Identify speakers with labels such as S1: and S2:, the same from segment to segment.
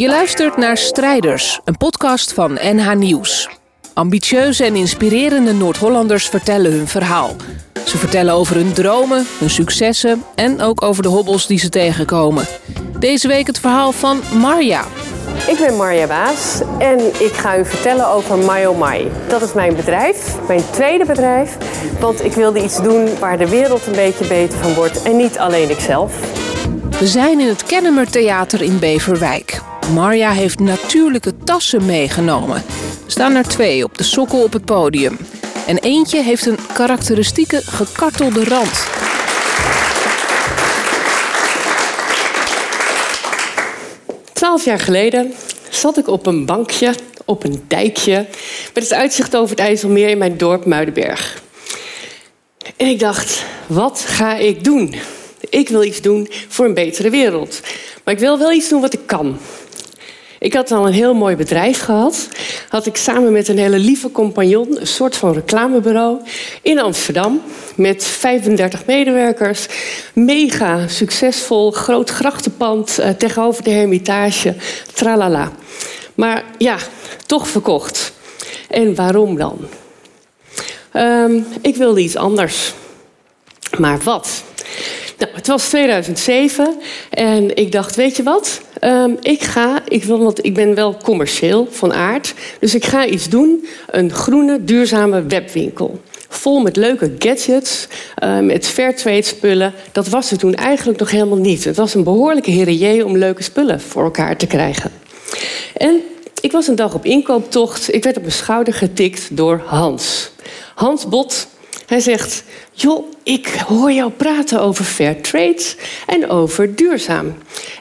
S1: Je luistert naar Strijders, een podcast van NH Nieuws. Ambitieuze en inspirerende Noord-Hollanders vertellen hun verhaal. Ze vertellen over hun dromen, hun successen en ook over de hobbels die ze tegenkomen. Deze week het verhaal van Marja.
S2: Ik ben Marja Baas en ik ga u vertellen over My Oh. Dat is mijn bedrijf, mijn tweede bedrijf. Want ik wilde iets doen waar de wereld een beetje beter van wordt en niet alleen ikzelf.
S1: We zijn in het Kennemer Theater in Beverwijk. Marja heeft natuurlijke tassen meegenomen. Er staan er twee op de sokkel op het podium. En eentje heeft een karakteristieke gekartelde rand.
S2: Twaalf jaar geleden zat ik op een bankje op een dijkje met het uitzicht over het IJsselmeer in mijn dorp Muidenberg. En ik dacht, wat ga ik doen? Ik wil iets doen voor een betere wereld. Maar ik wil wel iets doen wat ik kan. Ik had al een heel mooi bedrijf gehad. Had ik samen met een hele lieve compagnon een soort van reclamebureau in Amsterdam. Met 35 medewerkers. Mega succesvol, groot grachtenpand uh, tegenover de Hermitage. Tralala. Maar ja, toch verkocht. En waarom dan? Um, ik wilde iets anders. Maar wat? Nou, het was 2007 en ik dacht, weet je wat? Um, ik ga, ik, wil, want ik ben wel commercieel van aard, dus ik ga iets doen. Een groene, duurzame webwinkel. Vol met leuke gadgets, uh, met fairtrade spullen. Dat was het toen eigenlijk nog helemaal niet. Het was een behoorlijke herrie om leuke spullen voor elkaar te krijgen. En ik was een dag op inkooptocht. Ik werd op mijn schouder getikt door Hans. Hans Bot. Hij zegt: Joh, ik hoor jou praten over fair trade en over duurzaam.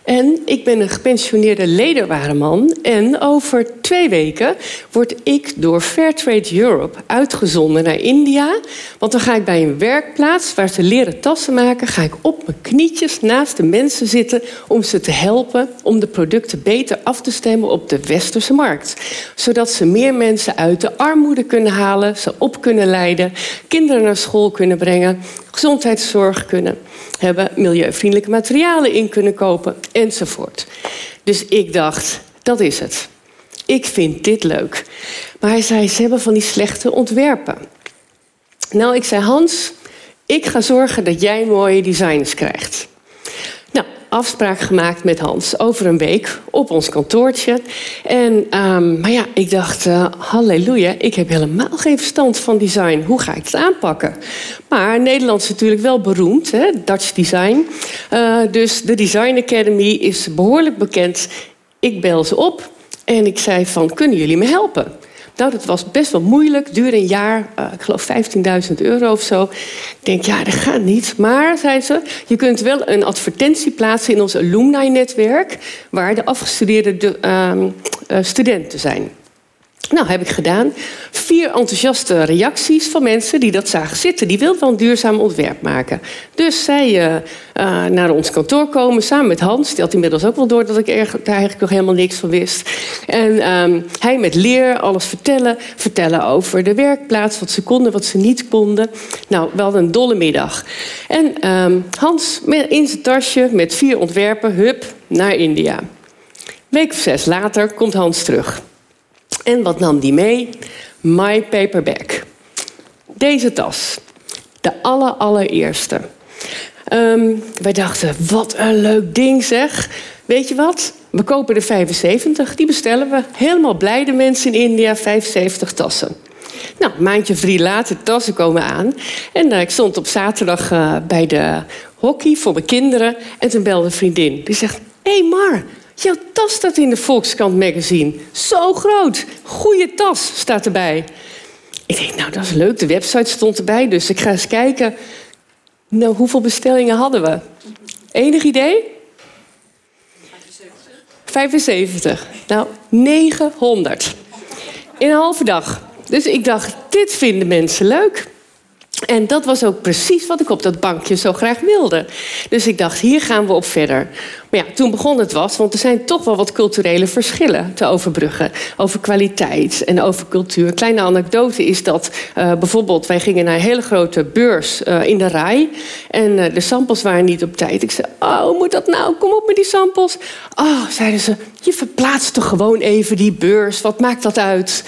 S2: En ik ben een gepensioneerde lederwareman. En over twee weken word ik door Fairtrade Europe uitgezonden naar India. Want dan ga ik bij een werkplaats waar ze leren tassen maken... ga ik op mijn knietjes naast de mensen zitten om ze te helpen... om de producten beter af te stemmen op de westerse markt. Zodat ze meer mensen uit de armoede kunnen halen... ze op kunnen leiden, kinderen naar school kunnen brengen gezondheidszorg kunnen hebben, milieuvriendelijke materialen in kunnen kopen enzovoort. Dus ik dacht, dat is het. Ik vind dit leuk. Maar hij zei, ze hebben van die slechte ontwerpen. Nou, ik zei, Hans, ik ga zorgen dat jij mooie designs krijgt afspraak gemaakt met Hans over een week op ons kantoortje. En, um, maar ja, ik dacht, uh, halleluja, ik heb helemaal geen verstand van design. Hoe ga ik het aanpakken? Maar Nederland is natuurlijk wel beroemd, hè? Dutch Design. Uh, dus de Design Academy is behoorlijk bekend. Ik bel ze op en ik zei van, kunnen jullie me helpen? Nou, dat was best wel moeilijk, duurde een jaar, uh, ik geloof 15.000 euro of zo. Ik denk, ja, dat gaat niet. Maar, zei ze, je kunt wel een advertentie plaatsen in ons alumni-netwerk, waar de afgestudeerde de, uh, studenten zijn. Nou, heb ik gedaan. Vier enthousiaste reacties van mensen die dat zagen zitten. Die wilden wel een duurzaam ontwerp maken. Dus zij uh, uh, naar ons kantoor komen samen met Hans. Die had inmiddels ook wel door dat ik daar eigenlijk nog helemaal niks van wist. En um, hij met leer alles vertellen. Vertellen over de werkplaats, wat ze konden, wat ze niet konden. Nou, wel een dolle middag. En um, Hans in zijn tasje met vier ontwerpen, hup, naar India. Week of zes later komt Hans terug. En wat nam die mee? My Paperback. Deze tas. De aller, allereerste. Um, wij dachten, wat een leuk ding zeg. Weet je wat? We kopen de 75, die bestellen we. Helemaal blij de mensen in India, 75 tassen. Nou, maandje of drie later, tassen komen aan. En uh, ik stond op zaterdag uh, bij de hockey voor mijn kinderen. En toen belde een vriendin. Die zegt, hé hey Mar, Jouw tas staat in de Volkskrant magazine. Zo groot. Goeie tas staat erbij. Ik denk, nou, dat is leuk. De website stond erbij, dus ik ga eens kijken. Nou, hoeveel bestellingen hadden we? Enig idee? 75. Nou, 900. In een halve dag. Dus ik dacht, dit vinden mensen leuk. En dat was ook precies wat ik op dat bankje zo graag wilde. Dus ik dacht, hier gaan we op verder. Maar ja, toen begon het was, want er zijn toch wel wat culturele verschillen te overbruggen. Over kwaliteit en over cultuur. Kleine anekdote is dat uh, bijvoorbeeld, wij gingen naar een hele grote beurs uh, in de rij. En uh, de samples waren niet op tijd. Ik zei, oh, moet dat nou? Kom op met die samples. Oh, zeiden ze, je verplaatst toch gewoon even die beurs. Wat maakt dat uit?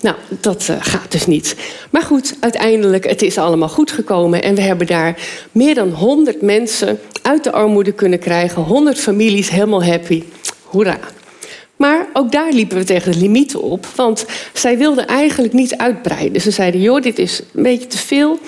S2: Nou, dat uh, gaat dus niet. Maar goed, uiteindelijk, het is allemaal goed gekomen. En we hebben daar meer dan 100 mensen uit de armoede kunnen krijgen. 100 families helemaal happy. Hoera. Maar ook daar liepen we tegen de limieten op. Want zij wilden eigenlijk niet uitbreiden. Ze zeiden, joh, dit is een beetje te veel.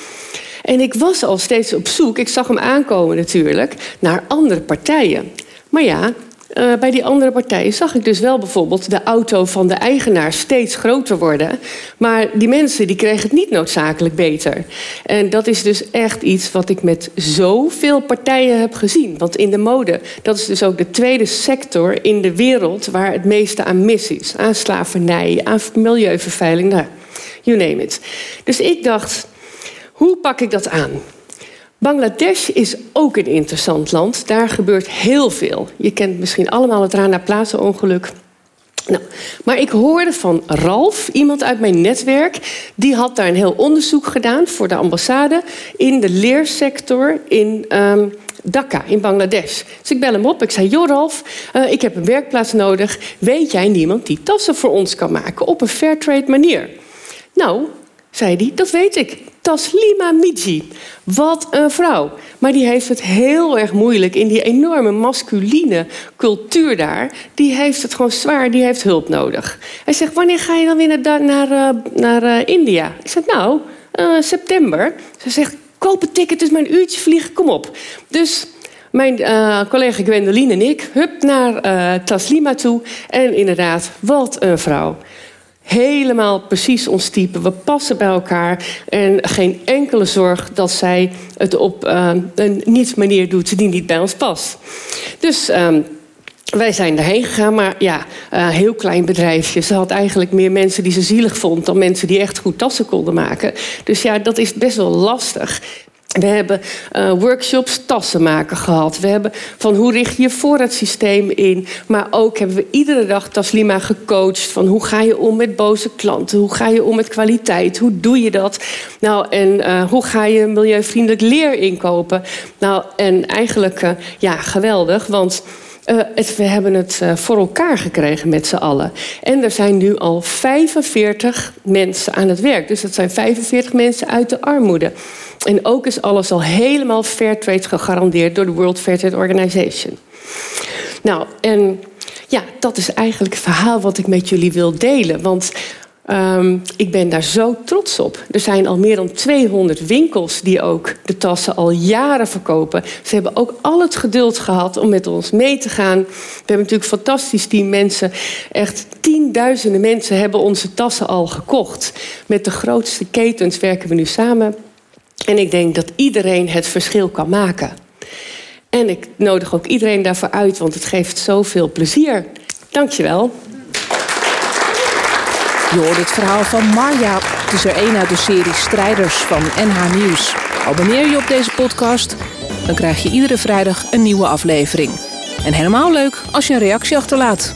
S2: En ik was al steeds op zoek, ik zag hem aankomen natuurlijk, naar andere partijen. Maar ja, uh, bij die andere partijen zag ik dus wel bijvoorbeeld de auto van de eigenaar steeds groter worden. Maar die mensen die kregen het niet noodzakelijk beter. En dat is dus echt iets wat ik met zoveel partijen heb gezien. Want in de mode, dat is dus ook de tweede sector in de wereld waar het meeste aan mis is. Aan slavernij, aan milieuvervuiling, nou, you name it. Dus ik dacht, hoe pak ik dat aan? Bangladesh is ook een interessant land. Daar gebeurt heel veel. Je kent misschien allemaal het Rana Plaza-ongeluk. Nou, maar ik hoorde van Ralf, iemand uit mijn netwerk, die had daar een heel onderzoek gedaan voor de ambassade in de leersector in um, Dhaka, in Bangladesh. Dus ik bel hem op. Ik zei: Joh, Ralf, uh, ik heb een werkplaats nodig. Weet jij niemand die tassen voor ons kan maken op een fairtrade manier? Nou, zei hij, dat weet ik. Taslima Miji. Wat een vrouw. Maar die heeft het heel erg moeilijk in die enorme masculine cultuur daar. Die heeft het gewoon zwaar, die heeft hulp nodig. Hij zegt, wanneer ga je dan weer naar, naar, uh, naar uh, India? Ik zeg, nou, uh, september. Ze zegt, koop een ticket, dus mijn uurtje vliegen, kom op. Dus mijn collega Gwendoline en ik, hup naar Taslima toe. En inderdaad, wat een vrouw helemaal precies ons type. We passen bij elkaar en geen enkele zorg dat zij het op uh, een niet manier doet die niet bij ons past. Dus. Uh, wij zijn erheen gegaan, maar ja, uh, heel klein bedrijfje. Ze had eigenlijk meer mensen die ze zielig vond dan mensen die echt goed tassen konden maken. Dus ja, dat is best wel lastig. We hebben uh, workshops tassen maken gehad. We hebben van hoe richt je je voorraadsysteem in. Maar ook hebben we iedere dag Taslima gecoacht. Van hoe ga je om met boze klanten? Hoe ga je om met kwaliteit? Hoe doe je dat? Nou, en uh, hoe ga je milieuvriendelijk leer inkopen? Nou, en eigenlijk, uh, ja, geweldig. Want het, we hebben het voor elkaar gekregen met z'n allen. En er zijn nu al 45 mensen aan het werk. Dus dat zijn 45 mensen uit de armoede. En ook is alles al helemaal fairtrade gegarandeerd door de World Fair Trade Organization. Nou, en ja, dat is eigenlijk het verhaal wat ik met jullie wil delen. Want Um, ik ben daar zo trots op. Er zijn al meer dan 200 winkels die ook de tassen al jaren verkopen. Ze hebben ook al het geduld gehad om met ons mee te gaan. We hebben natuurlijk fantastisch team mensen. Echt tienduizenden mensen hebben onze tassen al gekocht. Met de grootste ketens werken we nu samen. En ik denk dat iedereen het verschil kan maken. En ik nodig ook iedereen daarvoor uit, want het geeft zoveel plezier. Dankjewel.
S1: Je hoort het verhaal van Marja. Het is er één uit de serie Strijders van NH Nieuws. Abonneer je op deze podcast, dan krijg je iedere vrijdag een nieuwe aflevering. En helemaal leuk als je een reactie achterlaat.